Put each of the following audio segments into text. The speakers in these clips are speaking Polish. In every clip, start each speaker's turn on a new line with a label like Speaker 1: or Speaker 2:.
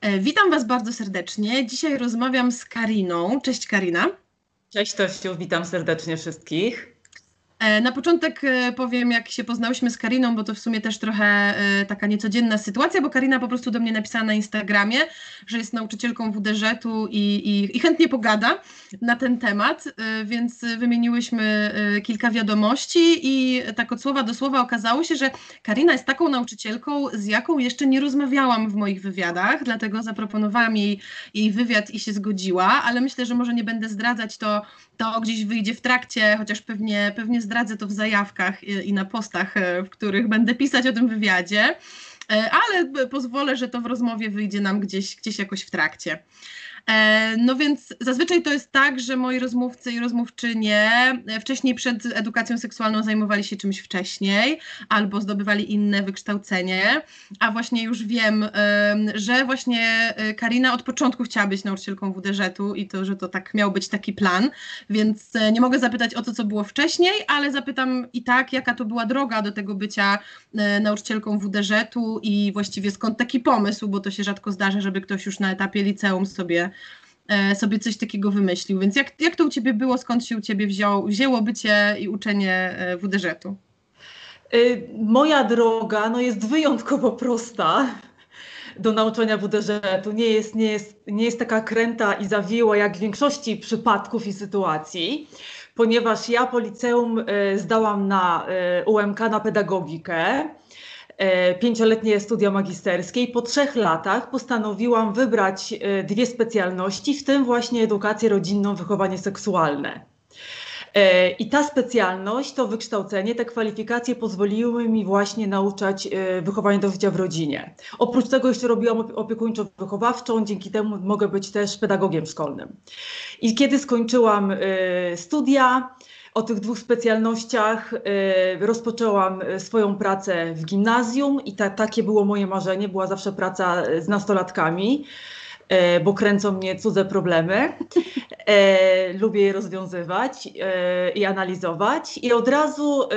Speaker 1: E, witam Was bardzo serdecznie. Dzisiaj rozmawiam z Kariną. Cześć Karina.
Speaker 2: Cześć Tosiu, witam serdecznie wszystkich.
Speaker 1: E, na początek e, powiem, jak się poznałyśmy z Kariną, bo to w sumie też trochę e, taka niecodzienna sytuacja, bo Karina po prostu do mnie napisała na Instagramie, że jest nauczycielką WDŻ-u i, i, i chętnie pogada na ten temat, więc wymieniłyśmy kilka wiadomości i tak od słowa do słowa okazało się, że Karina jest taką nauczycielką, z jaką jeszcze nie rozmawiałam w moich wywiadach, dlatego zaproponowałam jej, jej wywiad i się zgodziła, ale myślę, że może nie będę zdradzać to, to gdzieś wyjdzie w trakcie, chociaż pewnie, pewnie zdradzę to w zajawkach i, na postach, e, w których będę pisać o tym wywiadzie, e, ale pozwolę, że to w rozmowie wyjdzie nam gdzieś, gdzieś jakoś w trakcie. E, no więc zazwyczaj to jest tak, że moi rozmówcy i rozmówczynie e, wcześniej przed edukacją seksualną zajmowali się czymś wcześniej albo zdobywali inne wykształcenie, a właśnie już wiem, że właśnie e, Karina od początku chciała być nauczycielką WDŻ-u i to, że to tak miał być taki plan, więc nie mogę zapytać o to, co było wcześniej, ale zapytam i tak, jaka to była droga do tego bycia nauczycielką WDŻ-u i właściwie skąd taki pomysł, bo to się rzadko zdarza, żeby ktoś już na etapie liceum sobie E, sobie coś takiego wymyślił. Więc jak, jak to u Ciebie było, skąd się u Ciebie wziął, wzięło bycie i uczenie e, WDŻ-u?
Speaker 2: Y, moja droga no, jest wyjątkowo prosta do nauczania WDŻ-u. Nie jest, nie, jest, nie jest taka kręta i zawiła jak w większości przypadków i sytuacji, ponieważ ja po liceum zdałam na UMK na pedagogikę. E, pięcioletnie studia magisterskie i po trzech latach postanowiłam wybrać e, dwie specjalności, w tym właśnie edukację rodzinną, wychowanie seksualne. E, I ta specjalność, to wykształcenie, te kwalifikacje pozwoliły mi właśnie nauczać wychowania do życia w rodzinie. Oprócz tego jeszcze robiłam opiekuńczo-wychowawczą, dzięki temu mogę być też pedagogiem szkolnym. I kiedy skończyłam studia, o tych dwóch specjalnościach y, rozpoczęłam y, swoją pracę w gimnazjum i ta, takie było moje marzenie, była zawsze praca y, z nastolatkami, bo kręcą mnie cudze problemy. Lubię je rozwiązywać i analizować. I od razu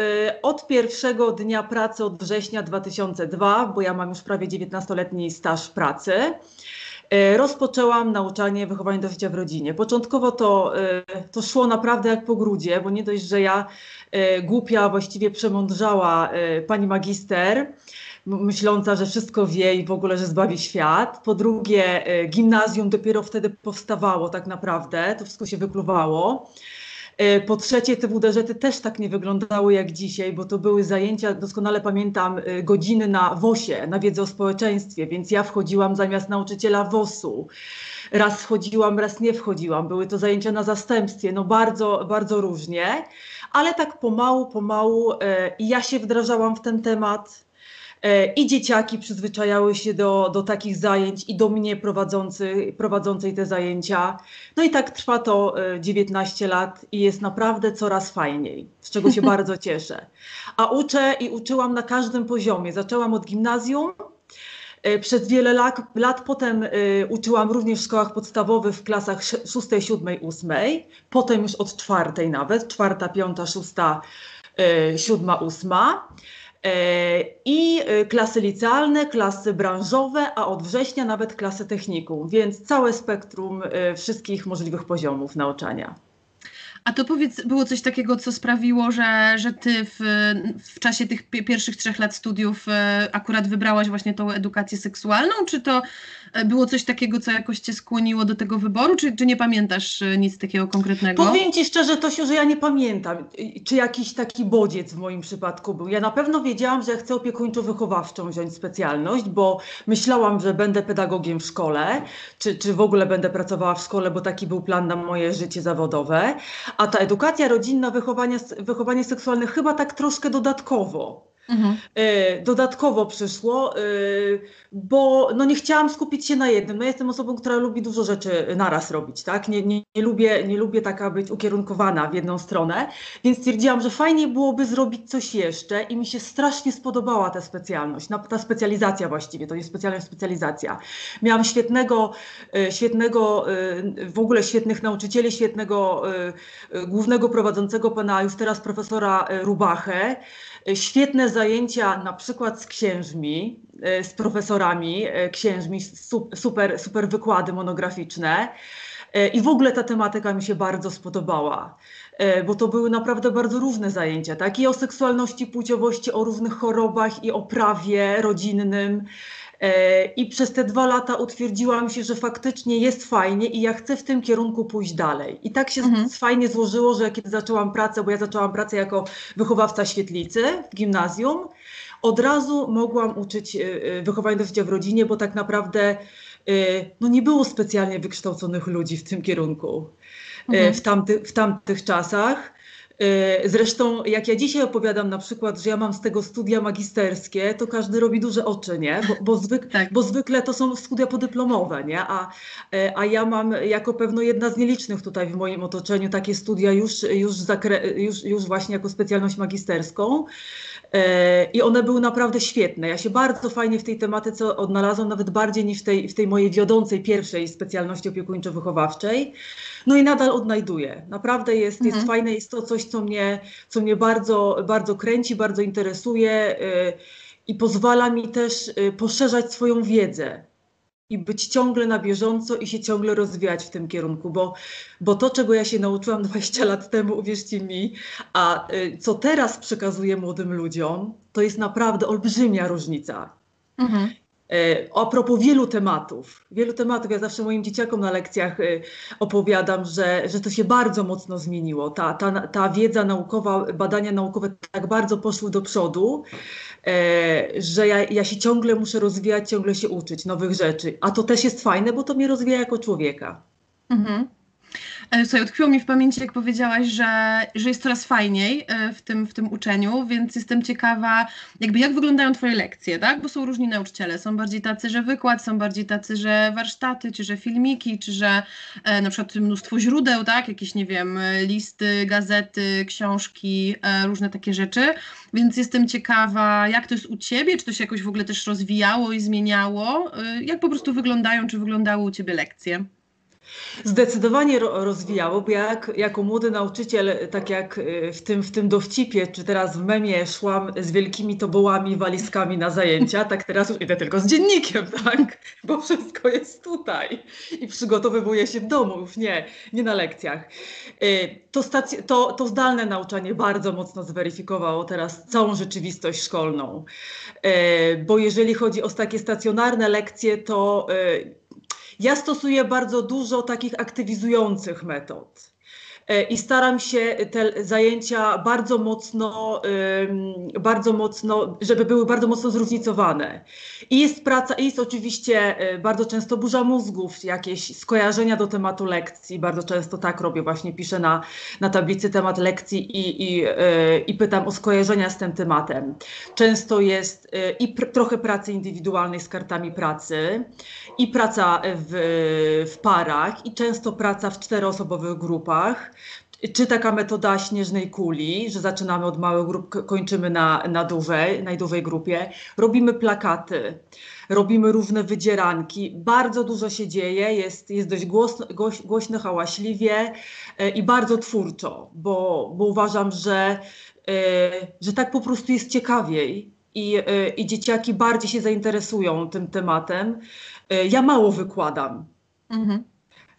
Speaker 2: od pierwszego dnia pracy, od września 2002, bo ja mam już prawie 19-letni staż pracy, E, rozpoczęłam nauczanie wychowania do życia w rodzinie. Początkowo to, e, to szło naprawdę jak po grudzie, bo nie dość, że ja e, głupia, właściwie przemądrzała pani magister, myśląca, że wszystko wie i w ogóle, że zbawi świat. Po drugie, gimnazjum dopiero wtedy powstawało tak naprawdę, to wszystko się wypluwało. E, po trzecie, te WDŻ-y też tak nie wyglądały jak dzisiaj, bo to były zajęcia, doskonale pamiętam, e, godziny na WOS-ie, na wiedzę o społeczeństwie, więc ja wchodziłam zamiast nauczyciela WOS-u. Raz wchodziłam, raz nie wchodziłam. Były to zajęcia na zastępstwie, no bardzo, bardzo różnie, ale tak pomału, pomału e, i ja się wdrażałam w ten temat. E, I dzieciaki przyzwyczajały się do, do takich zajęć i do mnie prowadzący, prowadzącej te zajęcia. No i tak trwa to 19 e, lat i jest naprawdę coraz fajniej, z czego się bardzo cieszę. A uczę i uczyłam na każdym poziomie. Zaczęłam od gimnazjum, e, przez wiele lat, lat potem y, uczyłam również w szkołach podstawowych w klasach 6, 7, 8, potem już od czwartej nawet, czwarta, piąta, szósta, y, siódma, ósma. E, i e, klasy licealne, klasy branżowe, a od września nawet klasy technikum, więc całe spektrum e, wszystkich możliwych poziomów nauczania.
Speaker 1: A to powiedz, było coś takiego, co sprawiło, że, że ty w, w czasie tych pierwszych trzech lat studiów akurat wybrałaś właśnie tą edukację seksualną, czy to było coś takiego, co jakoś cię skłoniło do tego wyboru, czy, czy nie pamiętasz e, nic takiego konkretnego?
Speaker 2: Powiem ci szczerze, Tosiu, że ja nie pamiętam, czy jakiś taki bodziec w moim przypadku był. Ja na pewno wiedziałam, że chcę opiekuńczo-wychowawczą wziąć specjalność, bo myślałam, że będę pedagogiem w szkole, czy, czy w ogóle będę pracowała w szkole, bo taki był plan na moje życie zawodowe. A ta edukacja rodzinna, wychowanie, wychowanie seksualne chyba tak troszkę dodatkowo. Mhm. E, dodatkowo przyszło, e, bo no nie chciałam skupić się na jednym. No jestem osobą, która lubi dużo rzeczy naraz robić, tak? Nie, nie, nie, lubię, nie lubię taka być ukierunkowana w jedną stronę, więc stwierdziłam, że fajnie byłoby zrobić coś jeszcze i mi się strasznie spodobała ta specjalność, ta specjalizacja właściwie, to jest specjalność specjalizacja. Miałam świetnego, e, świetnego, w ogóle świetnych nauczycieli, świetnego głównego prowadzącego pana już teraz profesora Rubachę, świetne zajęcia na przykład z księżmi, z profesorami, księżmi, super, super wykłady monograficzne. I w ogóle ta tematyka mi się bardzo spodobała. E, bo to były naprawdę bardzo różne zajęcia, tak? I o seksualności, płciowości, o różnych chorobach i o prawie rodzinnym. E, I przez te dwa lata utwierdziłam się, że faktycznie jest fajnie i ja chcę w tym kierunku pójść dalej. I tak się mhm. fajnie złożyło, że kiedy zaczęłam pracę, bo ja zaczęłam pracę jako wychowawca świetlicy w gimnazjum, od razu mogłam uczyć e, wychowania do życia w rodzinie, bo tak naprawdę no nie było specjalnie wykształconych ludzi w tym kierunku. E, mhm. w, tamty, w tamtych czasach. E, zresztą, jak ja dzisiaj opowiadam na przykład, że ja mam z tego studia magisterskie, to każdy robi duże oczy, nie? Bo, bo, zwyk, tak. bo zwykle to są studia podyplomowe, nie? A, e, a ja mam jako pewno jedna z nielicznych tutaj w moim otoczeniu takie studia już, już, zakre, już, już właśnie jako specjalność magisterską. I one były naprawdę świetne. Ja się bardzo fajnie w tej tematyce odnalazłam, nawet bardziej niż w tej, w tej mojej wiodącej pierwszej specjalności opiekuńczo-wychowawczej. No i nadal odnajduję. Naprawdę jest, jest mhm. fajne, jest to coś, co mnie, co mnie bardzo, bardzo kręci, bardzo interesuje yy, i pozwala mi też yy, poszerzać swoją wiedzę i być ciągle na bieżąco i się ciągle rozwijać w tym kierunku, bo, bo to, czego ja się nauczyłam 20 lat temu, uwierzcie mi, a y, co teraz przekazuję młodym ludziom, to jest naprawdę olbrzymia różnica. Mhm. E, a propos wielu tematów, wielu tematów, ja zawsze moim dzieciakom na lekcjach e, opowiadam, że, że to się bardzo mocno zmieniło. Ta, ta, ta wiedza naukowa, badania naukowe tak bardzo poszły do przodu, że ja, ja się ciągle muszę rozwijać, ciągle się uczyć nowych rzeczy. A to też jest fajne, bo to mnie rozwija jako człowieka. Mhm.
Speaker 1: E, słuchaj, utkwiło mi w pamięci, jak powiedziałaś, że, że jest coraz fajniej e, w tym, w tym uczeniu, więc jestem ciekawa, jakby jak wyglądają Twoje lekcje, tak? Bo są różni nauczyciele. Są bardziej tacy, że wykład, są bardziej tacy, że warsztaty, czy że filmiki, czy że e, na przykład mnóstwo źródeł, tak? Jakieś, nie wiem, listy, gazety, książki, e, różne takie rzeczy. Więc jestem ciekawa, jak to jest u Ciebie, czy to się jakoś w ogóle też rozwijało i zmieniało? E, jak po prostu wyglądają, czy wyglądały u Ciebie lekcje?
Speaker 2: Zdecydowanie rozwijało, bo ja jak, jako młody nauczyciel, tak jak y, w tym, w tym dowcipie, czy teraz w memie szłam z wielkimi tobołami, walizkami na zajęcia, tak teraz już idę tylko z dziennikiem, tak? Bo wszystko jest tutaj i przygotowywuję się w domu, już nie, nie na lekcjach. Y, to, stac- to, to zdalne nauczanie bardzo mocno zweryfikowało teraz całą rzeczywistość szkolną, y, bo jeżeli chodzi o takie stacjonarne lekcje, to ja stosuję bardzo dużo takich aktywizujących metod. E, i staram się te zajęcia bardzo mocno, bardzo mocno, żeby były bardzo mocno zróżnicowane. I jest praca, i jest oczywiście e, bardzo często burza mózgów, jakieś skojarzenia do tematu lekcji. Bardzo często tak robię, właśnie piszę na, na tablicy temat lekcji i, i, e, i pytam o skojarzenia z tym tematem. Często jest i pr trochę pracy indywidualnej z kartami pracy, i praca w, w parach, i często praca w czteroosobowych grupach czy taka metoda śnieżnej kuli, że zaczynamy od małych grup, kończymy na, na dużej, grupie. Robimy plakaty, robimy różne wydzieranki. Bardzo dużo się dzieje, jest, jest dość głośno, głośno hałaśliwie e, i bardzo twórczo, bo, bo uważam, że, e, że tak po prostu jest ciekawiej i, e, i dzieciaki bardziej się zainteresują tym tematem. Ja mało wykładam. Mhm.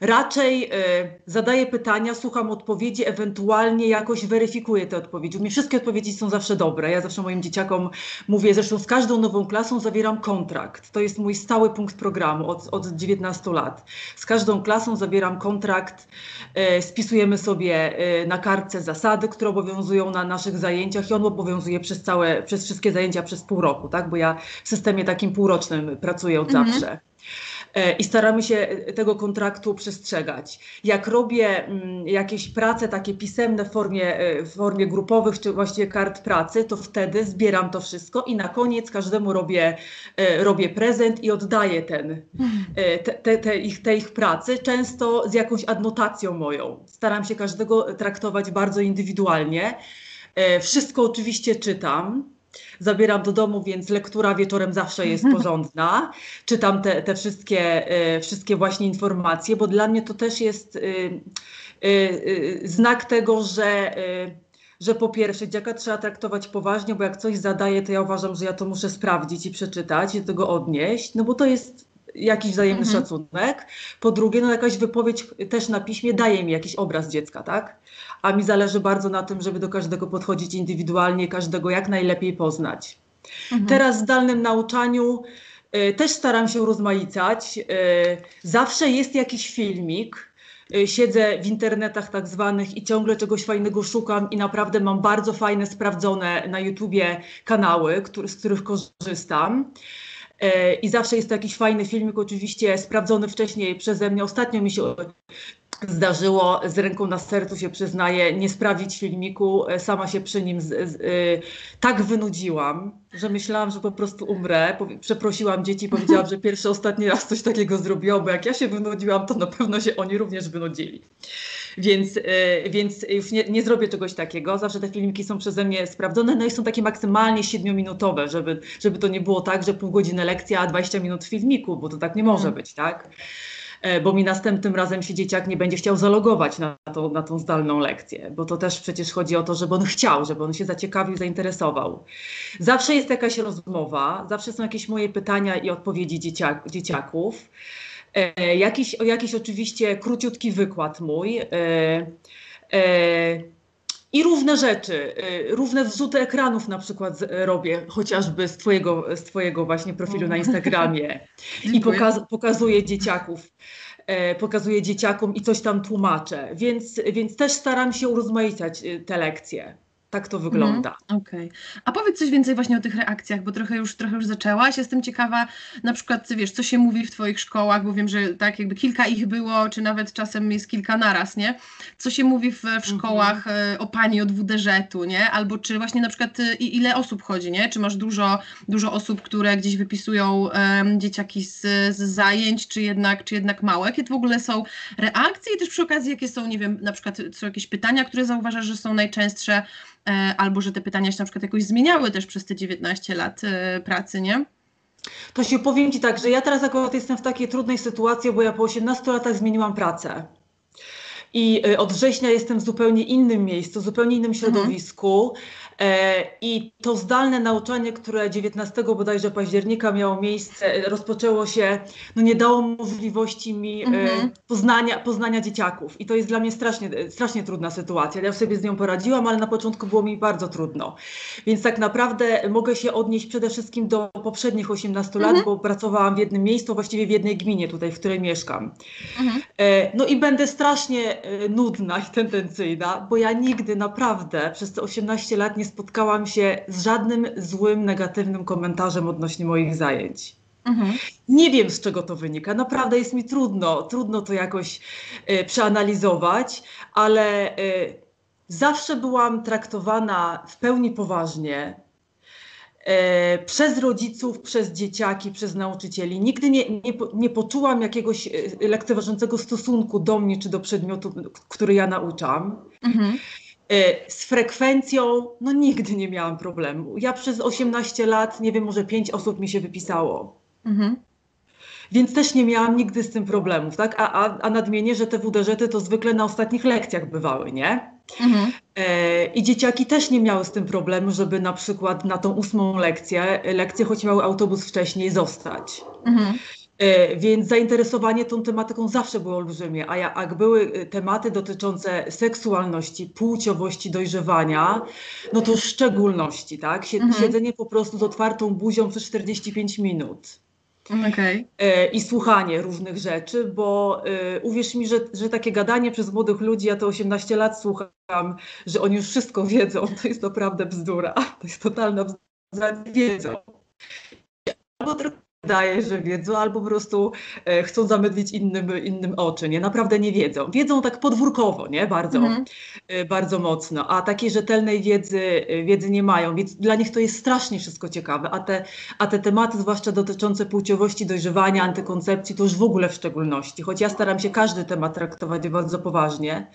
Speaker 2: Raczej y, zadaję pytania, słucham odpowiedzi, ewentualnie jakoś weryfikuję te odpowiedzi. U mnie wszystkie odpowiedzi są zawsze dobre. Ja zawsze moim dzieciakom mówię, zresztą z każdą nową klasą zawieram kontrakt. To jest mój stały punkt programu od, od 19 lat. Z każdą klasą zawieram kontrakt, y, spisujemy sobie y, na kartce zasady, które obowiązują na naszych zajęciach i on obowiązuje przez całe, przez wszystkie zajęcia przez pół roku, tak? Bo ja w systemie takim półrocznym pracuję od mhm. zawsze. E, i staramy się tego kontraktu przestrzegać. Jak robię mm, jakieś prace takie pisemne w formie, e, w formie grupowych, czy właściwie kart pracy, to wtedy zbieram to wszystko i na koniec każdemu robię, e, robię prezent i oddaję ten, te, te, te, ich, te ich pracy, często z jakąś adnotacją moją. Staram się każdego traktować bardzo indywidualnie. Wszystko oczywiście czytam zabieram do domu, więc lektura wieczorem zawsze jest porządna. Czytam te, te wszystkie, e, wszystkie właśnie informacje, bo dla mnie to też jest y, y, y, znak tego, że że po pierwsze dzieciaka trzeba traktować poważnie, bo jak coś zadaje, to ja uważam, że ja to muszę sprawdzić i przeczytać i do tego odnieść, no bo to jest jakiś wzajemny mhm. szacunek. Po drugie, no jakaś wypowiedź też na piśmie daje mi jakiś obraz dziecka, tak? A mi zależy bardzo na tym, żeby do każdego podchodzić indywidualnie, każdego jak najlepiej poznać. Mhm. Teraz w zdalnym nauczaniu y, też staram się rozmaicać. Y, zawsze jest jakiś filmik, y, siedzę w internetach tak zwanych i ciągle czegoś fajnego szukam i naprawdę mam bardzo fajne, sprawdzone na YouTubie kanały, który, z których korzystam. E, I zawsze jest to jakiś fajny filmik, oczywiście sprawdzony wcześniej przeze mnie. Ostatnio mi się zdarzyło, z ręką na sercu się przyznaję, nie sprawdzić filmiku. E, sama się przy nim z, z, y, tak wynudziłam, że myślałam, że po prostu umrę. Przeprosiłam dzieci, powiedziałam, że pierwszy, ostatni raz coś takiego zrobiło, bo jak ja się wynudziłam, to na pewno się oni również wynudzili. Więc, e, więc już nie, nie zrobię czegoś takiego. Zawsze te filmiki są przeze mnie sprawdzone, no i są takie maksymalnie 7-minutowe, żeby, żeby to nie było tak, że pół godziny lekcja, a 20 minut filmiku, bo to tak nie może mhm. być, tak? E, bo mi następnym razem się dzieciak nie będzie chciał zalogować na, to, na tą zdalną lekcję, bo to też przecież chodzi o to, żeby on chciał, żeby on się zaciekawił, zainteresował. Zawsze jest jakaś rozmowa, zawsze są jakieś moje pytania i odpowiedzi dzieciak, dzieciaków. E, jakiś, jakiś oczywiście króciutki wykład mój. E, e, i różne rzeczy, e, równe wrzuty ekranów na przykład robię, chociażby z twojego, z twojego właśnie profilu na Instagramie. I pokaz, pokazuję dzieciaków, e, pokazuję dzieciakom i coś tam tłumaczę. Więc, więc też staram się urozmaicać e, te lekcje. Tak to wygląda.
Speaker 1: Mm, Okej. Okay. A powiedz coś więcej właśnie o tych reakcjach, bo trochę już, trochę już zaczęłaś. Jestem ciekawa, na przykład, wiesz, co się mówi w Twoich szkołach, bo wiem, że tak jakby kilka ich było, czy nawet czasem jest kilka naraz, nie? Co się mówi w, w mhm. szkołach mm -hmm. o pani od WDŻ-u, nie? Albo czy właśnie na przykład y, ile osób chodzi, nie? Czy masz dużo, dużo osób, które gdzieś wypisują um, dzieciaki z, z zajęć, czy jednak, czy jednak małe? Jakie to w ogóle są reakcje i też przy okazji, jakie są, nie wiem, na przykład są jakieś pytania, które zauważasz, że są najczęstsze albo że te pytania się na przykład jakoś zmieniały też przez te 19 lat e, pracy, nie?
Speaker 2: To się powiem Ci tak, że ja teraz akurat jestem w takiej trudnej sytuacji, bo ja po 18 latach zmieniłam pracę. I e, od września jestem w zupełnie innym miejscu, zupełnie innym mhm. środowisku. E, I to zdalne nauczanie, które 19 bodajże października miało miejsce, e, rozpoczęło się, no nie dało możliwości mi e, mhm. poznania, poznania dzieciaków. I to jest dla mnie strasznie, strasznie trudna sytuacja. Ja sobie z nią poradziłam, ale na początku było mi bardzo trudno. Więc tak naprawdę mogę się odnieść przede wszystkim do poprzednich 18 mhm. lat, bo pracowałam w jednym miejscu, właściwie w jednej gminie tutaj, w której mieszkam. Mhm. No i będę strasznie nudna i tendencyjna, bo ja nigdy naprawdę przez te 18 lat nie spotkałam się z żadnym złym, negatywnym komentarzem odnośnie moich zajęć. Mhm. Nie wiem, z czego to wynika. Naprawdę jest mi trudno, trudno to jakoś y, przeanalizować, ale y, zawsze byłam traktowana w pełni poważnie. Y, przez rodziców, przez dzieciaki, przez nauczycieli. Nigdy nie, nie, nie poczułam jakiegoś lekceważącego stosunku do mnie czy do przedmiotu, który ja nauczam. Mhm. E, z frekwencją, no nigdy nie miałam problemu. Ja przez 18 lat, nie wiem, może 5 osób mi się wypisało. Mhm. Więc też nie miałam nigdy z tym problemów, tak? A, a, a nadmienię, że te WDŻ to zwykle na ostatnich lekcjach bywały, nie? Mhm. E, I dzieciaki też nie miały z tym problemu, żeby na przykład na tą ósmą lekcję, lekcję choć miały autobus wcześniej, zostać. Mhm. E, więc zainteresowanie tą tematyką zawsze było olbrzymie, a jak były e, tematy dotyczące seksualności, płciowości, dojrzewania, no to w szczególności, tak? Mhm. Siedzenie po prostu z otwartą buzią przez 45 minut. Okay. E, I słuchanie różnych rzeczy, bo uwierz mi, że, że takie gadanie przez młodych ludzi, ja to 18 lat słucham, że oni już wszystko wiedzą, to jest naprawdę bzdura. To jest totalna bzdura, wiedzą. Albo wydaje, że wiedzą, albo po prostu e, chcą zamydlić innym, innym oczy, nie? Naprawdę nie wiedzą. Wiedzą tak podwórkowo, nie? Bardzo, mhm. e, bardzo mocno, a takiej rzetelnej wiedzy, e, wiedzy nie mają, więc dla nich to jest strasznie wszystko ciekawe, a te, a te tematy, zwłaszcza dotyczące płciowości, dojrzewania, antykoncepcji, to już w ogóle w szczególności, choć ja staram się każdy temat traktować bardzo poważnie.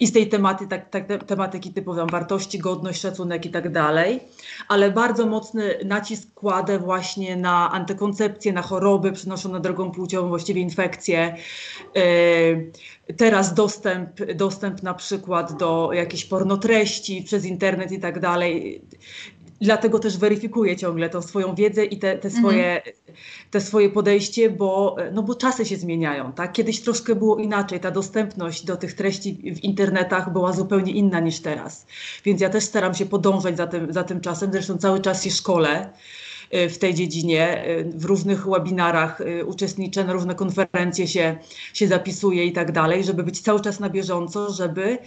Speaker 2: I z tej tematy, tak, tak, tematyki typu tam, wartości, godność, szacunek i tak dalej, ale bardzo mocny nacisk kładę właśnie na antykoncepcję, na choroby przenoszone drogą płciową, właściwie infekcje. Yy, teraz dostęp, dostęp na przykład do jakichś pornotreści przez internet i tak dalej dlatego też weryfikuję ciągle tą swoją wiedzę i te, te, swoje, mhm. te swoje podejście, bo, no bo czasy się zmieniają. Tak? Kiedyś troszkę było inaczej. Ta dostępność do tych treści w internetach była zupełnie inna niż teraz. Więc ja też staram się podążać za tym, za tym czasem. Zresztą cały czas się szkole. Y, w tej dziedzinie. Y, w różnych webinarach y, uczestniczę, na różne konferencje się, się zapisuję i tak dalej, żeby być cały czas na bieżąco, żeby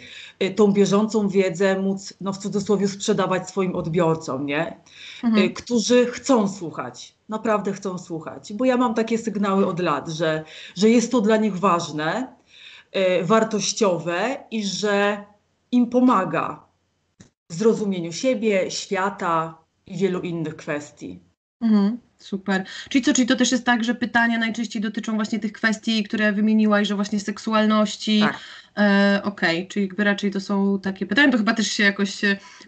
Speaker 2: tą bieżącą wiedzę móc, no w cudzysłowie, sprzedawać swoim odbiorcom, nie? Mhm. którzy chcą słuchać, naprawdę chcą słuchać. Bo ja mam takie sygnały od lat, że, że jest to dla nich ważne, wartościowe i że im pomaga w zrozumieniu siebie, świata i wielu innych kwestii.
Speaker 1: Mhm, super. Czyli co, czyli to też jest tak, że pytania najczęściej dotyczą właśnie tych kwestii, które wymieniłaś, że właśnie seksualności. Tak. E, Okej, okay. czyli jakby raczej to są takie pytania. To chyba też się jakoś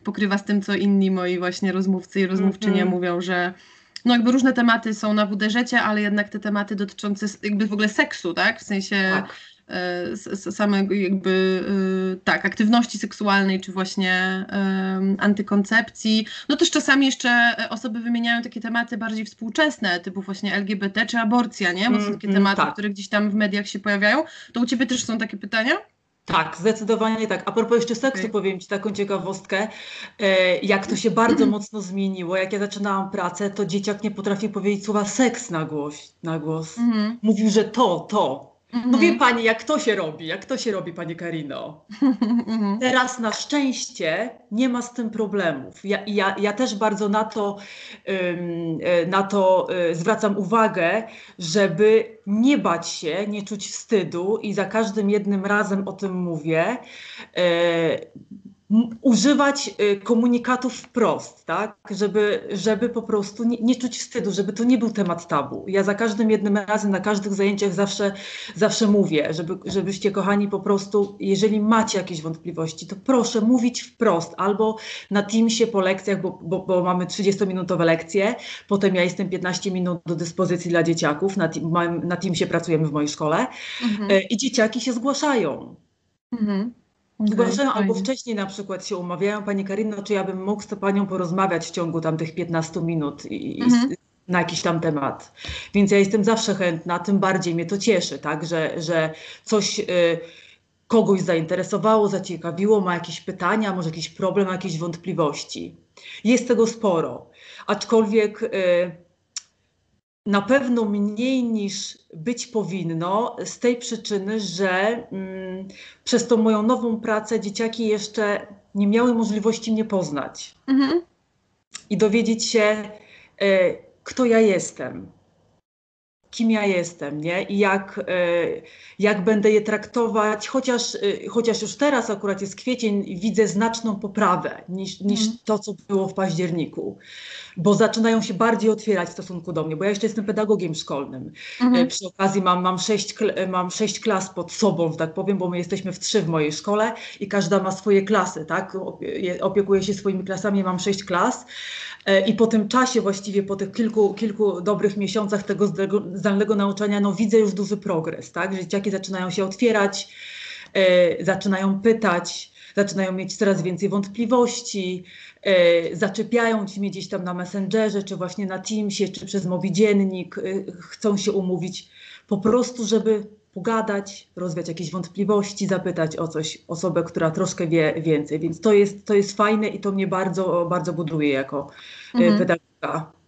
Speaker 1: pokrywa z tym, co inni moi właśnie rozmówcy i rozmówczynie -hmm. mówią, że no jakby różne tematy są na wdż ale jednak te tematy dotyczące jakby w ogóle seksu, tak? W sensie tak. Samego jakby e, tak, aktywności seksualnej, czy właśnie antykoncepcji. No też czasami jeszcze osoby wymieniają takie tematy bardziej współczesne, typu właśnie LGBT czy aborcja, nie? Bo są takie mm, tematy, tak. które gdzieś tam w mediach się pojawiają. To u Ciebie też są takie pytania?
Speaker 2: Tak, zdecydowanie tak. A propos jeszcze seksu, okay. powiem Ci taką ciekawostkę, e, jak to się bardzo mocno zmieniło. Jak ja zaczynałam pracę, to dzieciak nie potrafił powiedzieć słowa seks na głos. Na głos. Mm -hmm. Mówił, że to, to. No wie mhm. pani, jak to się robi, jak to się robi, pani Karino. Mhm. Teraz na szczęście nie ma z tym problemów. Ja, ja, ja też bardzo na to, e, na to e, zwracam uwagę, żeby nie bać się, nie czuć wstydu i za każdym jednym razem o tym mówię. Używać y, komunikatów wprost, tak? żeby, żeby po prostu nie, nie, czuć wstydu, żeby to nie był temat tabu. Ja za każdym jednym razem, na każdych zajęciach zawsze, zawsze mówię, żeby, żebyście kochani po prostu, jeżeli macie jakieś wątpliwości, to proszę mówić wprost albo na Teamsie po lekcjach, bo, bo, bo mamy 30-minutowe lekcje, potem ja jestem 15 minut do dyspozycji dla dzieciaków, na, na Teamsie pracujemy w mojej szkole mhm. Y, i dzieciaki się zgłaszają. Mhm. Zgłaszają albo wcześniej na przykład się umawiają, Pani Karino, czy ja bym mógł z Panią porozmawiać w ciągu tam tych 15 minut i, mhm. na jakiś tam temat. Więc ja jestem zawsze chętna, tym bardziej mnie to cieszy, tak, że, że coś y, kogoś zainteresowało, zaciekawiło, ma jakieś pytania, może jakiś problem, jakieś wątpliwości. Jest tego sporo, aczkolwiek... Y, na pewno mniej niż być powinno, z tej przyczyny, że mm, przez tą moją nową pracę dzieciaki jeszcze nie miały możliwości mnie poznać mhm. i dowiedzieć się, e, kto ja jestem, kim ja jestem, nie? I jak, e, jak będę je traktować, chociaż, e, chociaż już teraz akurat jest kwiecień widzę znaczną poprawę niż, niż mm. to, co było w październiku, bo zaczynają się bardziej otwierać w stosunku do mnie, bo ja jeszcze jestem pedagogiem szkolnym. Mm. Przy okazji mam, mam, sześć, mam sześć klas pod sobą, tak powiem, bo my jesteśmy w trzy w mojej szkole i każda ma swoje klasy, tak? Opiekuję się swoimi klasami, mam sześć klas. I po tym czasie, właściwie po tych kilku, kilku dobrych miesiącach tego zdalnego nauczania, no widzę już duży progres, tak? Że dzieciaki zaczynają się otwierać, e, zaczynają pytać, zaczynają mieć coraz więcej wątpliwości, e, zaczepiają ci mnie gdzieś tam na Messengerze, czy właśnie na Teamsie, czy przez Mobi Dziennik, e, chcą się umówić po prostu, żeby pogadać, rozwiać jakieś wątpliwości, zapytać o coś osobę, która troszkę wie więcej. Więc to jest, to jest fajne i to mnie bardzo, bardzo buduje jako e, mhm. pedagoga.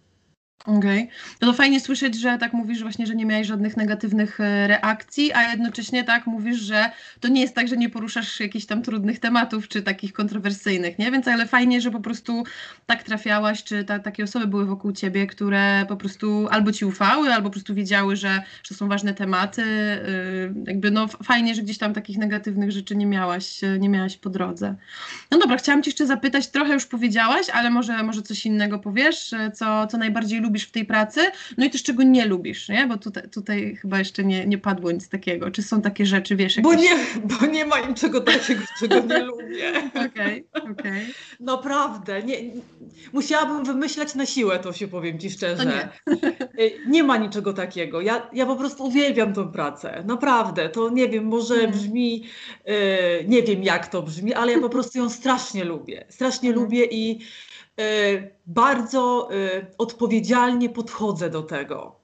Speaker 1: Okej. Okay. No to fajnie słyszeć, że tak mówisz właśnie, że nie miałeś żadnych negatywnych e, reakcji, a jednocześnie tak mówisz, że to nie jest tak, że nie poruszasz jakichś tam trudnych tematów, czy takich kontrowersyjnych, nie? Więc ale fajnie, że po prostu tak trafiałaś, czy ta, takie osoby były wokół ciebie, które po prostu albo ci ufały, albo po prostu wiedziały, że, że są ważne tematy. Yy, jakby no fajnie, że gdzieś tam takich negatywnych rzeczy nie miałaś, nie miałaś po drodze. No dobra, chciałam cię jeszcze zapytać, trochę już powiedziałaś, ale może, może coś innego powiesz, co, co najbardziej lubisz lubisz w tej pracy, no i też czego nie lubisz, nie? Bo tutaj, tutaj chyba jeszcze nie, nie padło nic takiego. Czy są takie rzeczy, wiesz?
Speaker 2: Jakieś... Bo, nie, bo nie ma niczego takiego, czego nie lubię.
Speaker 1: Okej, okej. Okay, okay.
Speaker 2: Naprawdę. Nie, musiałabym wymyślać na siłę, to się powiem Ci szczerze.
Speaker 1: nie.
Speaker 2: Y, nie ma niczego takiego. Ja, ja po prostu uwielbiam tę pracę. Naprawdę. To nie wiem, może brzmi, yy, nie wiem jak to brzmi, ale ja po prostu ją strasznie lubię. Strasznie hmm. lubię i bardzo yy, odpowiedzialnie podchodzę do tego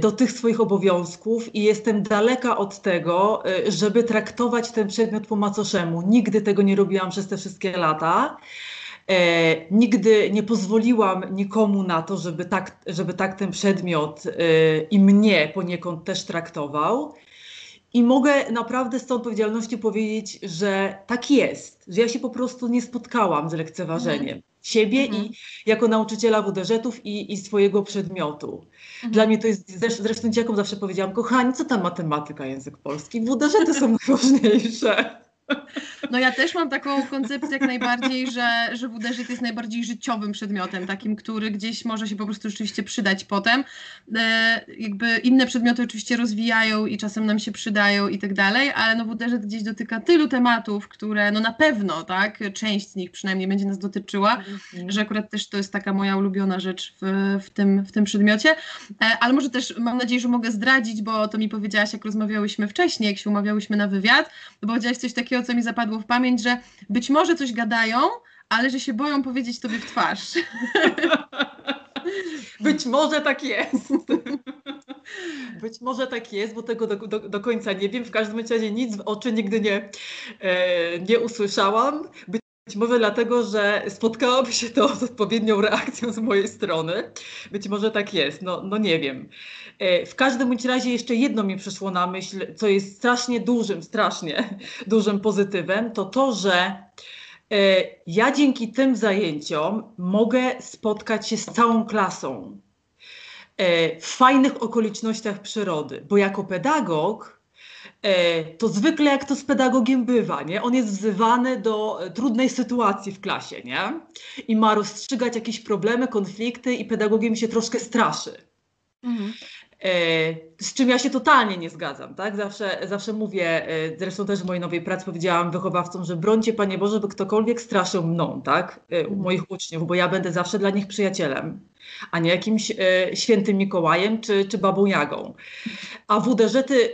Speaker 2: do tych swoich obowiązków i jestem daleka od tego, żeby traktować ten przedmiot po macoszemu. Nigdy tego nie robiłam przez te wszystkie lata. E, nigdy nie pozwoliłam nikomu na to, żeby tak, żeby tak ten przedmiot e, i mnie poniekąd też traktował. I mogę naprawdę z tą odpowiedzialnością powiedzieć, że tak jest, że ja się po prostu nie spotkałam z lekceważeniem mhm. siebie mhm. i jako nauczyciela WDŻ-ów i, i swojego przedmiotu. Mhm. Dla mnie to jest, zresztą dzieciakom zawsze powiedziałam, kochani, co tam matematyka, język polski? WDŻ-y są najważniejsze.
Speaker 1: No ja też mam taką koncepcję jak najbardziej, że, że WDŻ jest najbardziej życiowym przedmiotem, takim, który gdzieś może się po prostu rzeczywiście przydać potem. E, jakby inne przedmioty oczywiście rozwijają i czasem nam się przydają i tak dalej, ale no WDŻ gdzieś dotyka tylu tematów, które no na pewno, tak, część z nich przynajmniej będzie nas dotyczyła, mhm. że akurat też to jest taka moja ulubiona rzecz w, w, tym, w tym przedmiocie. E, ale może też mam nadzieję, że mogę zdradzić, bo to mi powiedziałaś, jak rozmawiałyśmy wcześniej, jak się umawiałyśmy na wywiad, bo powiedziałaś coś takiego, co mi zapadło w pamięć, że być może coś gadają, ale że się boją powiedzieć tobie w twarz.
Speaker 2: Być może tak jest. Być może tak jest, bo tego do, do, do, końca nie wiem. W każdym razie nic w oczy nigdy nie, e, nie usłyszałam. Być może dlatego, że spotkałoby się to z odpowiednią reakcją z mojej strony. Być może tak jest, no, no nie wiem. E, w każdym bądź razie jeszcze jedno mi przyszło na myśl, co jest strasznie dużym, strasznie dużym pozytywem, to to, że e, ja dzięki tym zajęciom mogę spotkać się z całą klasą e, w fajnych okolicznościach przyrody, bo jako pedagog to zwykle jak to z pedagogiem bywa, nie? On jest wzywany do trudnej sytuacji w klasie, nie? I ma rozstrzygać jakieś problemy, konflikty i pedagogiem się troszkę straszy. Mhm. E, z czym ja się totalnie nie zgadzam, tak? Zawsze, zawsze mówię, e, zresztą też w mojej nowej pracy powiedziałam wychowawcom, że brońcie Panie Boże, by ktokolwiek straszył mną, tak? E, mhm. Moich uczniów, bo ja będę zawsze dla nich przyjacielem, a nie jakimś świętym Mikołajem czy, czy babą Jagą. A WDŻ-ty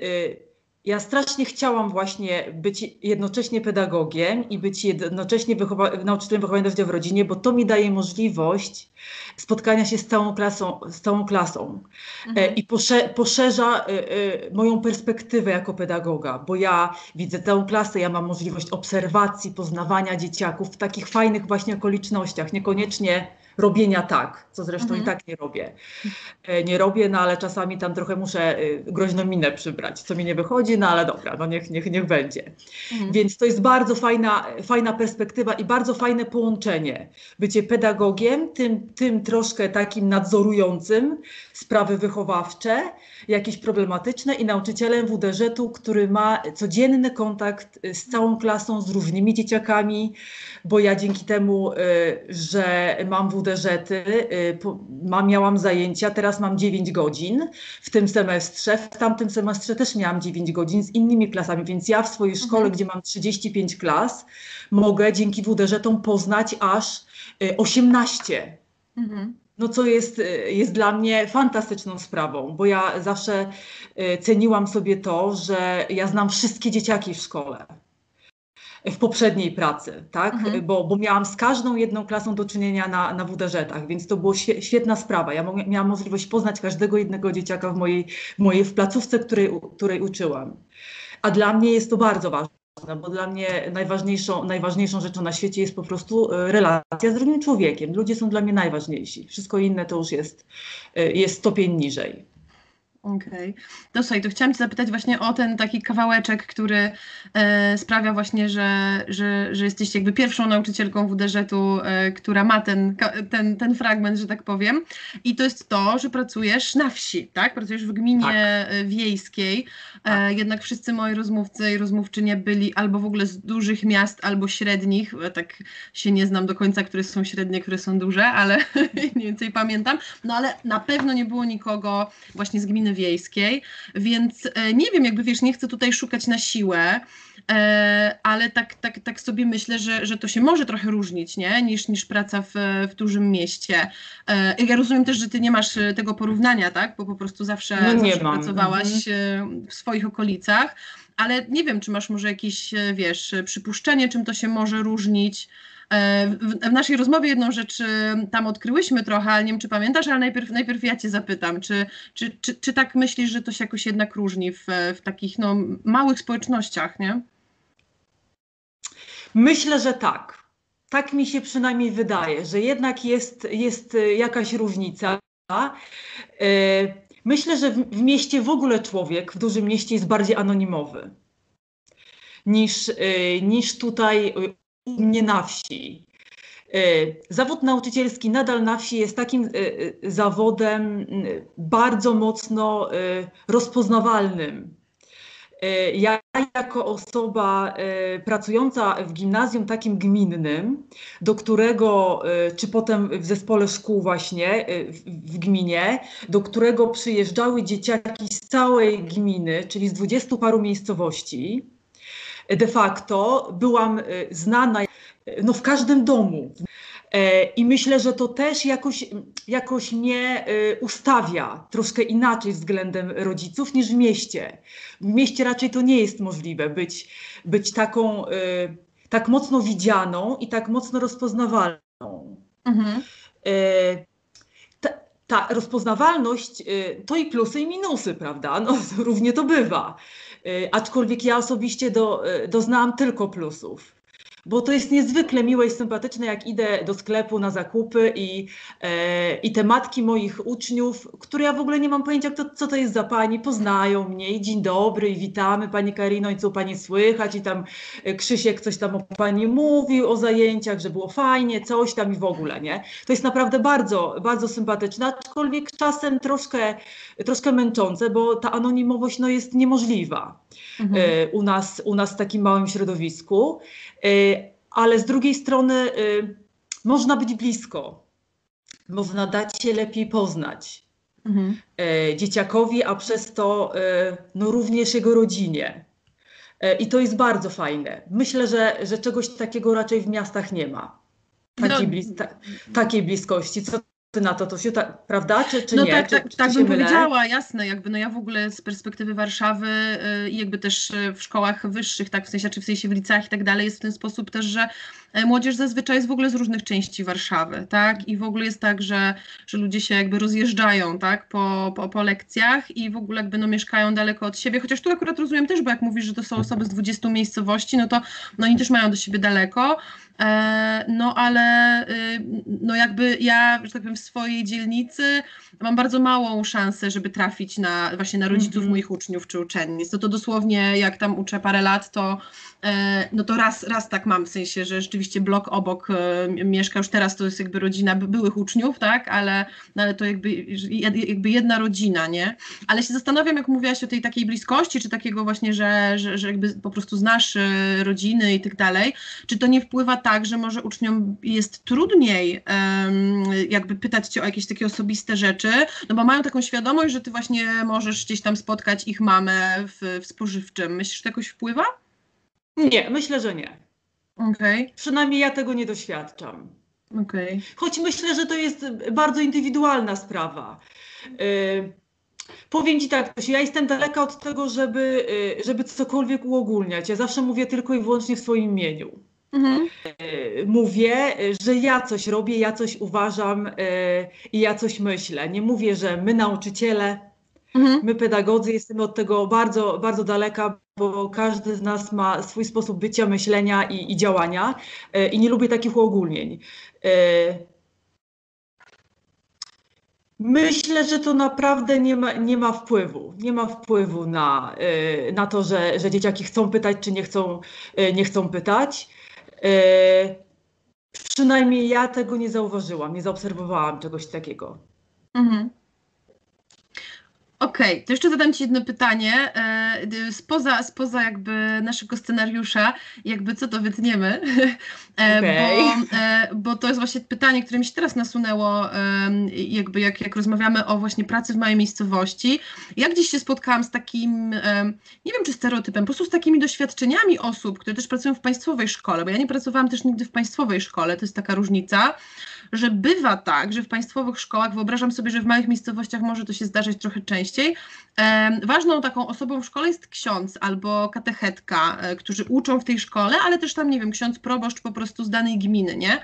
Speaker 2: ja strasznie chciałam właśnie być jednocześnie pedagogiem i być jednocześnie wychowa nauczycielem wychowania w rodzinie, bo to mi daje możliwość spotkania się z całą klasą, z całą klasą. E, mhm. i posze poszerza e, e, moją perspektywę jako pedagoga, bo ja widzę całą klasę, ja mam możliwość obserwacji, poznawania dzieciaków w takich fajnych właśnie okolicznościach, niekoniecznie robienia tak, co zresztą mhm. i tak nie robię. E, nie robię, no ale czasami tam trochę muszę y, groźną minę przybrać, co mi nie wychodzi, no ale dobra, no niech, niech, niech będzie. Mhm. Więc to jest bardzo fajna, fajna perspektywa i bardzo fajne połączenie. Bycie pedagogiem, tym, tym troszkę takim nadzorującym sprawy wychowawcze, jakieś problematyczne i nauczycielem WDŻ-u, który ma codzienny kontakt y, z całą klasą, z różnymi dzieciakami, bo ja dzięki temu, y, że mam WDŻ-y, mam, miałam zajęcia, teraz mam 9 godzin w tym semestrze, w tamtym semestrze też miałam 9 godzin z innymi klasami, więc ja w swojej mhm. szkole, gdzie mam 35 klas, mogę dzięki WDŻ-tom poznać aż 18. Mhm no co jest, y, jest dla mnie fantastyczną sprawą, bo ja zawsze y, ceniłam sobie to, że ja znam wszystkie dzieciaki w szkole. W poprzedniej pracy, tak? Mhm. Bo, bo miałam z każdą jedną klasą do czynienia na, na WDŻ-ach, więc to była świetna sprawa. Ja miałam możliwość poznać każdego jednego dzieciaka w mojej, w mojej w placówce, której, której uczyłam. A dla mnie jest to bardzo ważne bo dla mnie najważniejszą, najważniejszą rzeczą na świecie jest po prostu e, relacja z drugim człowiekiem. Ludzie są dla mnie najważniejsi. Wszystko inne to już jest, e, jest stopień niżej.
Speaker 1: Okej. Okay. To słuchaj, to chciałam Cię zapytać właśnie o ten taki kawałeczek, który e, sprawia właśnie, że, że, że jesteś jakby pierwszą nauczycielką WDŻ-u, e, która ma ten, ten, ten fragment, że tak powiem. I to jest to, że pracujesz na wsi, tak? Pracujesz w gminie tak. E, wiejskiej. E, tak. Jednak wszyscy moi rozmówcy i rozmówczynie byli albo w ogóle z dużych miast, albo średnich. E, tak się nie znam do końca, które są średnie, które są duże, ale mniej więcej pamiętam. No ale na pewno nie było nikogo właśnie z gminy wiejskiej, więc e, nie wiem, jakby wiesz, nie chcę tutaj szukać na siłę, e, ale tak, tak, tak sobie myślę, że, że to się może trochę różnić, nie? Niż, niż praca w, w dużym mieście. E, ja rozumiem też, że ty nie masz tego porównania, tak? Bo po prostu zawsze, no zawsze pracowałaś mhm. w swoich okolicach, ale nie wiem, czy masz może jakieś, wiesz, przypuszczenie, czym to się może różnić. W, naszej rozmowie jedną rzecz e, tam odkryłyśmy trochę, ale nie wiem, czy pamiętasz, ale najpierw, najpierw ja cię zapytam, czy, czy, czy, czy tak myślisz, że to się jakoś jednak różni w, w takich no, małych społecznościach, nie?
Speaker 2: Myślę, że tak. Tak mi się przynajmniej wydaje, że jednak jest, jest jakaś różnica. E, myślę, że w mieście w ogóle człowiek, w dużym mieście jest bardziej anonimowy niż, niż tutaj mnie na wsi. E, zawód nauczycielski nadal na wsi jest takim e, e, zawodem bardzo mocno rozpoznawalnym. Ja jako osoba pracująca w gimnazjum takim gminnym, do którego, czy potem w zespole szkół właśnie w gminie, do którego przyjeżdżały dzieciaki z całej gminy, czyli z dwudziestu paru miejscowości, de facto byłam e, znana e, no, w każdym domu. E, I myślę, że to też jakoś, jakoś mnie ustawia troszkę inaczej względem rodziców niż w mieście. W mieście raczej to nie jest możliwe być, być taką tak mocno widzianą i tak mocno rozpoznawalną. Mhm. Ta, ta rozpoznawalność to i plusy, i minusy, prawda? No, równie to bywa. Y, aczkolwiek ja osobiście do, y, doznałam tylko plusów bo to jest niezwykle miłe i sympatyczne, jak idę do sklepu na zakupy i, e, i te matki moich uczniów, które ja w ogóle nie mam pojęcia, kto, co to jest za pani, poznają mnie i dzień dobry i witamy pani Karino i co pani słychać i tam e, Krzysiek coś tam o pani mówił, o zajęciach, że było fajnie, coś tam i w ogóle, nie? To jest naprawdę bardzo, bardzo sympatyczne, aczkolwiek czasem troszkę, troszkę męczące, bo ta anonimowość no, jest niemożliwa mhm. e, u, nas, u nas w takim małym środowisku. Y, ale z drugiej strony y, można być blisko, można dać się lepiej poznać mhm. Y, dzieciakowi, a przez to no, również jego rodzinie. I to jest bardzo fajne. Myślę, że, że czegoś takiego raczej w miastach nie ma. Takiej, no, blis ta, takiej bliskości. Co ty na to, to się ta, prawda, czy, czy
Speaker 1: no
Speaker 2: nie?
Speaker 1: Tak,
Speaker 2: czy,
Speaker 1: tak, czy tak bym mylę? powiedziała, jasne, jakby no ja w ogóle z perspektywy Warszawy y, i yy, jakby też y, w szkołach wyższych, tak w sensie, czy w sensie w liceach i tak dalej, jest w ten sposób też, że młodzież zazwyczaj jest w ogóle z różnych części Warszawy, tak, i w ogóle jest tak, że, że ludzie się jakby rozjeżdżają, tak, po, po, po lekcjach i w ogóle jakby no mieszkają daleko od siebie, chociaż tu akurat rozumiem też, bo jak mówisz, że to są osoby z 20 miejscowości, no to no oni też mają do siebie daleko, E, no ale y, no jakby ja, że tak powiem, w swojej dzielnicy mam bardzo małą szansę, żeby trafić na właśnie na rodziców mm -hmm. moich uczniów czy uczennic. No to dosłownie jak tam uczę parę lat, to e, no to raz, raz tak mam, w sensie, że rzeczywiście blok obok e, mieszka, już teraz to jest jakby rodzina byłych uczniów, tak, ale, no ale to jakby, jakby jedna rodzina, nie? Ale się zastanawiam, jak mówiłaś o tej takiej bliskości, czy takiego właśnie, że, że, że jakby po prostu znasz rodziny i tak dalej, czy to nie wpływa tak, że może uczniom jest trudniej jakby pytać cię o jakieś takie osobiste rzeczy, no bo mają taką świadomość, że ty właśnie możesz gdzieś tam spotkać ich mamę w, w spożywczym. Myślisz, że to jakoś wpływa?
Speaker 2: Nie, myślę, że nie.
Speaker 1: Okay.
Speaker 2: Przynajmniej ja tego nie doświadczam.
Speaker 1: Okay.
Speaker 2: Choć myślę, że to jest bardzo indywidualna sprawa. Y Powiem Ci tak, ja jestem daleka od tego, żeby, y, żeby cokolwiek uogólniać. Ja zawsze mówię tylko i wyłącznie w swoim imieniu. Mhm. E, mówię, że ja coś robię, ja coś uważam e, i ja coś myślę. Nie mówię, że my nauczyciele, mhm. my pedagodzy jesteśmy od tego bardzo, bardzo daleka, bo każdy z nas ma swój sposób bycia, myślenia i, i działania e, i nie lubię takich uogólnień. Myślę, że to naprawdę nie ma, nie ma wpływu. Nie ma wpływu na, y, na to, że, że dzieciaki chcą pytać, czy nie chcą, nie chcą pytać. Przynajmniej ja tego nie zauważyłam, nie zaobserwowałam czegoś takiego. Mhm.
Speaker 1: Okej, okay, to jeszcze zadam Ci jedno pytanie. E, spoza, spoza jakby naszego scenariusza, jakby co to wytniemy, e, okay. bo, e, bo to jest właśnie pytanie, które mi się teraz nasunęło, jakby jak, jak rozmawiamy o właśnie pracy w małej miejscowości. Ja gdzieś się spotkałam z takim, nie wiem czy stereotypem, po prostu z takimi doświadczeniami osób, które też pracują w państwowej szkole, bo ja nie pracowałam też nigdy w państwowej szkole, to jest taka różnica, że bywa tak, że w państwowych szkołach, wyobrażam sobie, że w małych miejscowościach może to się zdarzyć trochę częściej, ważną taką osobą w szkole jest ksiądz albo katechetka, e, którzy uczą w tej szkole, ale też tam, nie wiem, ksiądz proboszcz po prostu z danej gminy, nie?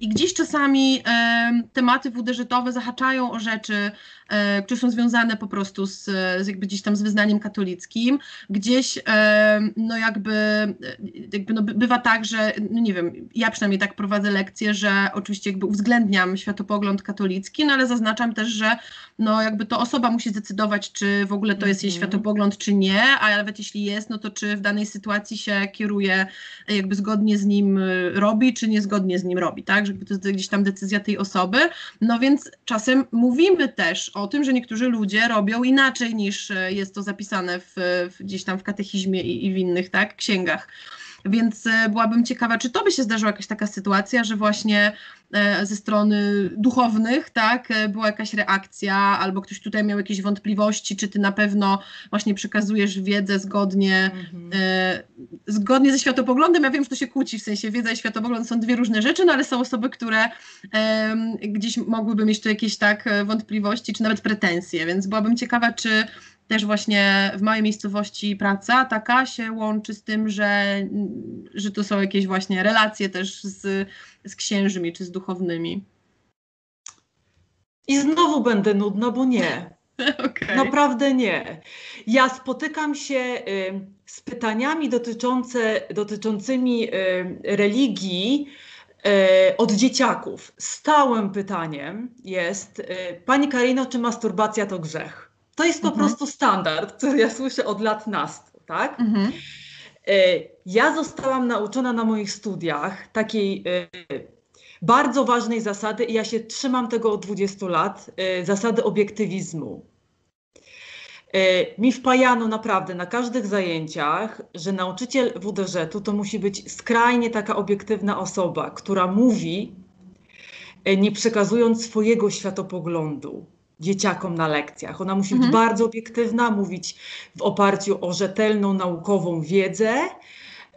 Speaker 1: I gdzieś czasami e, tematy WDŻ-owe zahaczają o rzeczy, e, które są związane po prostu z, z, jakby gdzieś tam z wyznaniem katolickim. Gdzieś e, no jakby, jakby no bywa tak, że no nie wiem, ja przynajmniej tak prowadzę lekcje, że oczywiście jakby uwzględniam światopogląd katolicki, no ale zaznaczam też, że no jakby to osoba musi zdecydować, czy w ogóle to jest jej mhm. światopogląd, czy nie, a nawet jeśli jest, no to czy w danej sytuacji się kieruje jakby zgodnie z nim robi, czy niezgodnie z nim robi, tak? Że to gdzieś tam decyzja tej osoby. No więc czasem mówimy też o tym, że niektórzy ludzie robią inaczej niż jest to zapisane w, w gdzieś tam w katechizmie i, i w innych tak, księgach. Więc e, byłabym ciekawa, czy to by się zdarzyła jakaś taka sytuacja, że właśnie e, ze strony duchownych, tak, e, była jakaś reakcja, albo ktoś tutaj miał jakieś wątpliwości, czy ty na pewno właśnie przekazujesz wiedzę zgodnie, mhm. zgodnie ze światopoglądem. Ja wiem, że to się kłóci, w sensie wiedza i światopogląd są dwie różne rzeczy, no ale są osoby, które gdzieś mogłyby mieć tu jakieś tak wątpliwości, czy nawet pretensje, więc byłabym ciekawa, czy też właśnie w małej miejscowości praca taka się łączy z tym, że, że to są jakieś właśnie relacje też z, z księżymi czy z duchownymi.
Speaker 2: I znowu będę nudna, bo nie. okay. Naprawdę nie. Ja spotykam się y, z pytaniami dotyczące, dotyczącymi y, religii y, od dzieciaków. Stałym pytaniem jest, y, Pani Karino, czy masturbacja to grzech? To jest po mhm. prostu standard, który ja słyszę od lat nastu, tak? Mhm. E, ja zostałam nauczona na moich studiach takiej e, bardzo ważnej zasady i ja się trzymam tego od 20 lat, e, zasady obiektywizmu. Mi wpajano naprawdę na każdych zajęciach, że nauczyciel WDŻ-u to musi być skrajnie taka obiektywna osoba, która mówi, nie przekazując swojego światopoglądu dzieciakom na lekcjach. Ona musi mhm. być bardzo obiektywna, mówić w oparciu o rzetelną naukową wiedzę,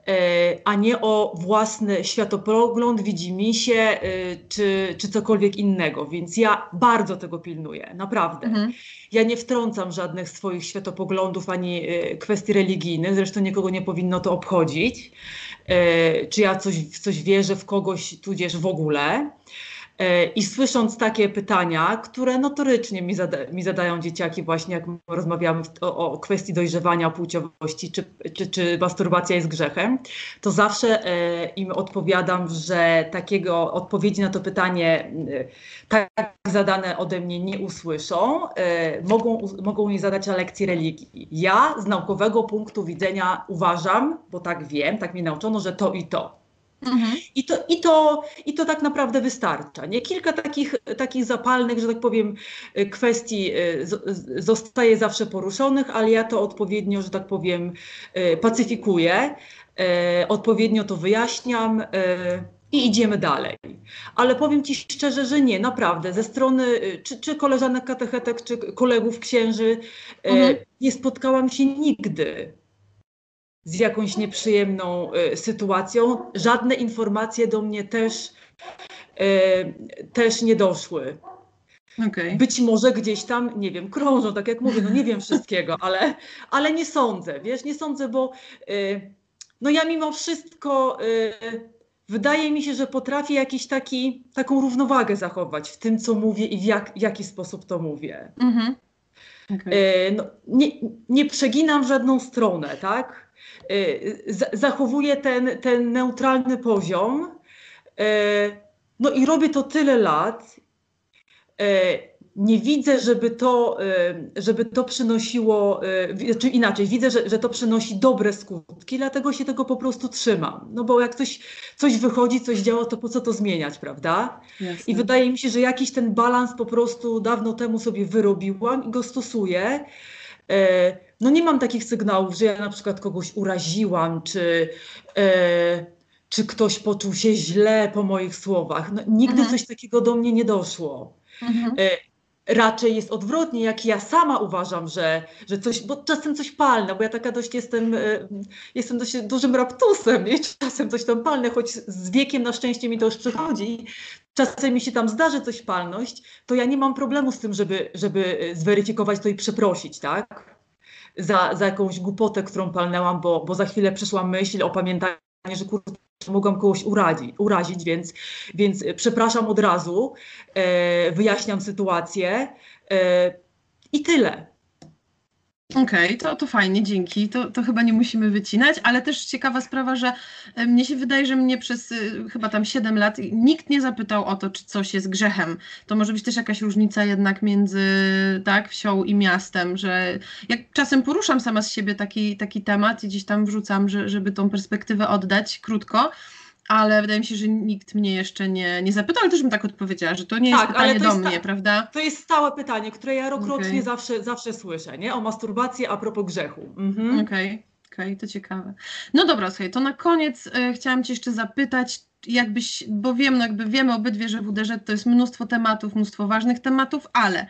Speaker 2: e, a nie o własny światopogląd, widzimisię e, czy, czy cokolwiek innego. Więc ja bardzo tego pilnuję, naprawdę. Mhm. Ja nie wtrącam żadnych swoich światopoglądów ani e, kwestii religijnych, zresztą nikogo nie powinno to obchodzić. Czy ja coś, w coś wierzę, w kogoś, tudzież w ogóle. E, I słysząc takie pytania, które notorycznie mi, zada, mi zadają dzieciaki, właśnie jak rozmawiamy o, o kwestii dojrzewania, płciowości, czy, czy, czy masturbacja jest grzechem, to zawsze e, im odpowiadam, że takiego odpowiedzi na to pytanie e, tak zadane ode mnie nie usłyszą. E, mogą, mogą je zadać lekcji religii. Ja z naukowego punktu widzenia uważam, bo tak wiem, tak mnie nauczono, że to i to. Mhm. I, to, i, to, I to tak naprawdę wystarcza. Nie? Kilka takich, takich zapalnych, że tak powiem, y, kwestii y, zostaje zawsze poruszonych, ale ja to odpowiednio, że tak powiem, y, pacyfikuję, odpowiednio to wyjaśniam i idziemy dalej. Ale powiem Ci szczerze, że nie, naprawdę. Ze strony czy, czy koleżanek katechetek, czy kolegów księży mhm. nie spotkałam się nigdy z jakąś nieprzyjemną y, sytuacją. Żadne informacje do mnie też, y, też nie doszły. Okay. Być może gdzieś tam, nie wiem, krążą, tak jak mówię, no nie wiem wszystkiego, ale, ale nie sądzę, wiesz, nie sądzę, bo y, no ja mimo wszystko wydaje mi się, że potrafię jakiś taki, taką równowagę zachować w tym, co mówię i w jak, jaki sposób to mówię. Mm -hmm. okay. no, nie, nie przeginam w żadną stronę, tak? Y, zachowuję ten, ten neutralny poziom. Y, no i robię to tyle lat. Y, nie widzę, żeby to, y, żeby to przynosiło, y, czy inaczej, widzę, że, że to przynosi dobre skutki, dlatego się tego po prostu trzymam. No bo jak coś, coś wychodzi, coś działa, to po co to zmieniać, prawda? Jasne. I wydaje mi się, że jakiś ten balans po prostu dawno temu sobie wyrobiłam i go stosuję. E, no nie mam takich sygnałów, że ja na przykład kogoś uraziłam, czy, e, czy ktoś poczuł się źle po moich słowach. No, nigdy mhm. coś takiego do mnie nie doszło. Mhm. E, raczej jest odwrotnie, jak ja sama uważam, że, że coś, bo czasem coś palne, bo ja taka dość jestem, jestem dość dużym raptusem i czasem coś tam palne, choć z wiekiem na szczęście mi to już przychodzi, czasem mi się tam zdarzy coś palność, to ja nie mam problemu z tym, żeby, żeby zweryfikować to i przeprosić, tak? Za, za jakąś głupotę, którą palnęłam, bo, bo za chwilę przyszła myśl, opamiętanie, że kurczę, mogłam kogoś urazić, urazić więc, więc przepraszam od razu, e, wyjaśniam sytuację e, i tyle.
Speaker 1: Okej, okay, to, to fajnie, dzięki. To, to chyba nie musimy wycinać, ale też ciekawa sprawa, że e, mnie się wydaje, że mnie przez e, chyba tam 7 lat nikt nie zapytał o to, czy coś jest grzechem. To może być też jakaś różnica jednak między tak, wsią i miastem, że jak czasem poruszam sama z siebie taki, taki temat i gdzieś tam wrzucam, że, żeby tą perspektywę oddać krótko, ale wydaje mi się, że nikt mnie jeszcze nie, nie zapytał, ale też bym tak odpowiedziała, że to nie jest tak, pytanie do mnie, prawda?
Speaker 2: To jest stałe pytanie, które ja rokrocznie okay. zawsze, zawsze słyszę, nie? O masturbację a propos grzechu.
Speaker 1: Mhm. Okej, okay, okay, to ciekawe. No dobra, słuchaj, to na koniec y, chciałam Cię jeszcze zapytać, jakbyś, bo wiem, no jakby wiemy obydwie, że WDŻ to jest mnóstwo tematów, mnóstwo ważnych tematów, ale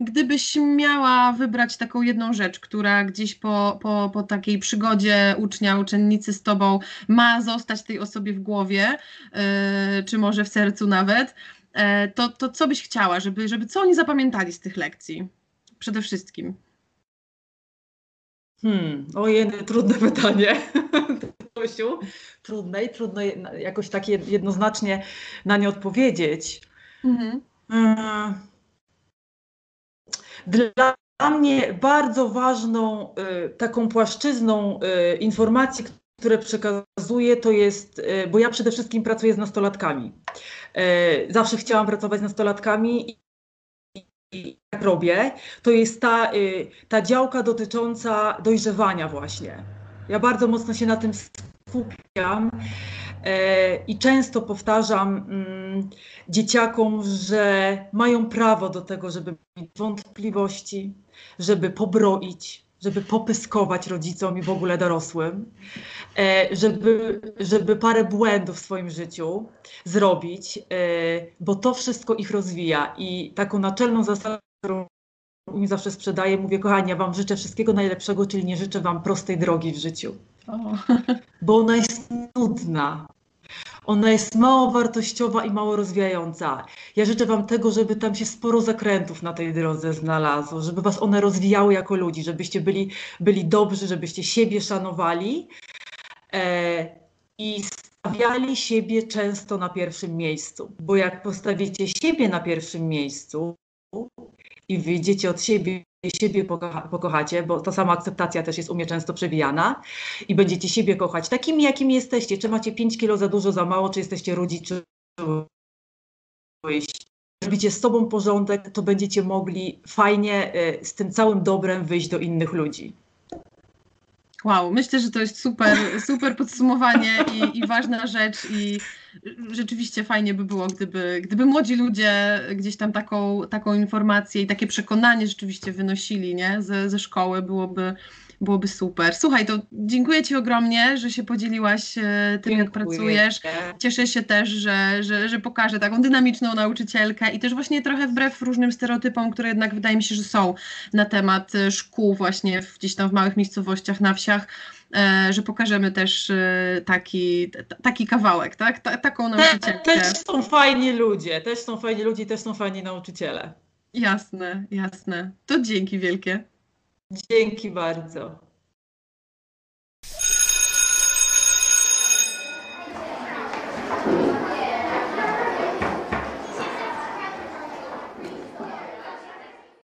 Speaker 1: Gdybyś miała wybrać taką jedną rzecz, która gdzieś po, po, po takiej przygodzie ucznia, uczennicy z tobą ma zostać tej osobie w głowie, yy, czy może w sercu nawet, yy, to, to co byś chciała, żeby, żeby co oni zapamiętali z tych lekcji? Przede wszystkim.
Speaker 2: Hmm, ojej, trudne pytanie. Tosiu, trudne i trudno jakoś tak jednoznacznie na nie odpowiedzieć. Mhm. Hmm. Dla mnie bardzo ważną y, taką płaszczyzną y, informacji, które przekazuję, to jest, y, bo ja przede wszystkim pracuję z nastolatkami. Zawsze chciałam pracować z nastolatkami i jak robię, to jest ta, ta działka dotycząca dojrzewania właśnie. Ja bardzo mocno się na tym skupiam E, I często powtarzam mm, dzieciakom, że mają prawo do tego, żeby mieć wątpliwości, żeby pobroić, żeby popyskować rodzicom i w ogóle dorosłym, e, żeby, żeby parę błędów w swoim życiu zrobić, e, bo to wszystko ich rozwija. I taką naczelną zasadą, którą mi zawsze sprzedaję, mówię, kochani, ja wam życzę wszystkiego najlepszego, czyli nie życzę wam prostej drogi w życiu. Bo ona jest nudna. Ona jest mało wartościowa i mało rozwijająca. Ja życzę Wam tego, żeby tam się sporo zakrętów na tej drodze znalazło, żeby Was one rozwijały jako ludzi, żebyście byli, byli dobrzy, żebyście siebie szanowali e, i stawiali siebie często na pierwszym miejscu. Bo jak postawicie siebie na pierwszym miejscu i wyjdziecie od siebie siebie pokocha, pokochacie, bo ta sama akceptacja też jest u mnie często przewijana i będziecie siebie kochać takimi, jakimi jesteście. Czy macie 5 kilo za dużo, za mało, czy jesteście rudzi, czy robicie z sobą porządek, to będziecie mogli fajnie e, z tym całym dobrem wyjść do innych ludzi.
Speaker 1: Wow, myślę, że to jest super, super podsumowanie i, i, ważna rzecz i rzeczywiście fajnie by było, gdyby, gdyby młodzi ludzie gdzieś tam taką, taką informację i takie przekonanie rzeczywiście wynosili nie? Ze, ze szkoły, byłoby, byłoby super. Słuchaj, to dziękuję Ci ogromnie, że się podzieliłaś e, tym, dziękuję. jak pracujesz. Cieszę się też, że, że, że pokażę taką dynamiczną nauczycielkę i też właśnie trochę wbrew różnym stereotypom, które jednak wydaje mi się, że są na temat e, szkół właśnie w, gdzieś tam w małych miejscowościach, na wsiach e, że pokażemy też taki, taki kawałek, tak? Ta, taką nauczycielkę.
Speaker 2: Też są fajni ludzie, też są fajni ludzie, też są fajni nauczyciele.
Speaker 1: Jasne, jasne. To dzięki wielkie.
Speaker 2: Dzięki bardzo.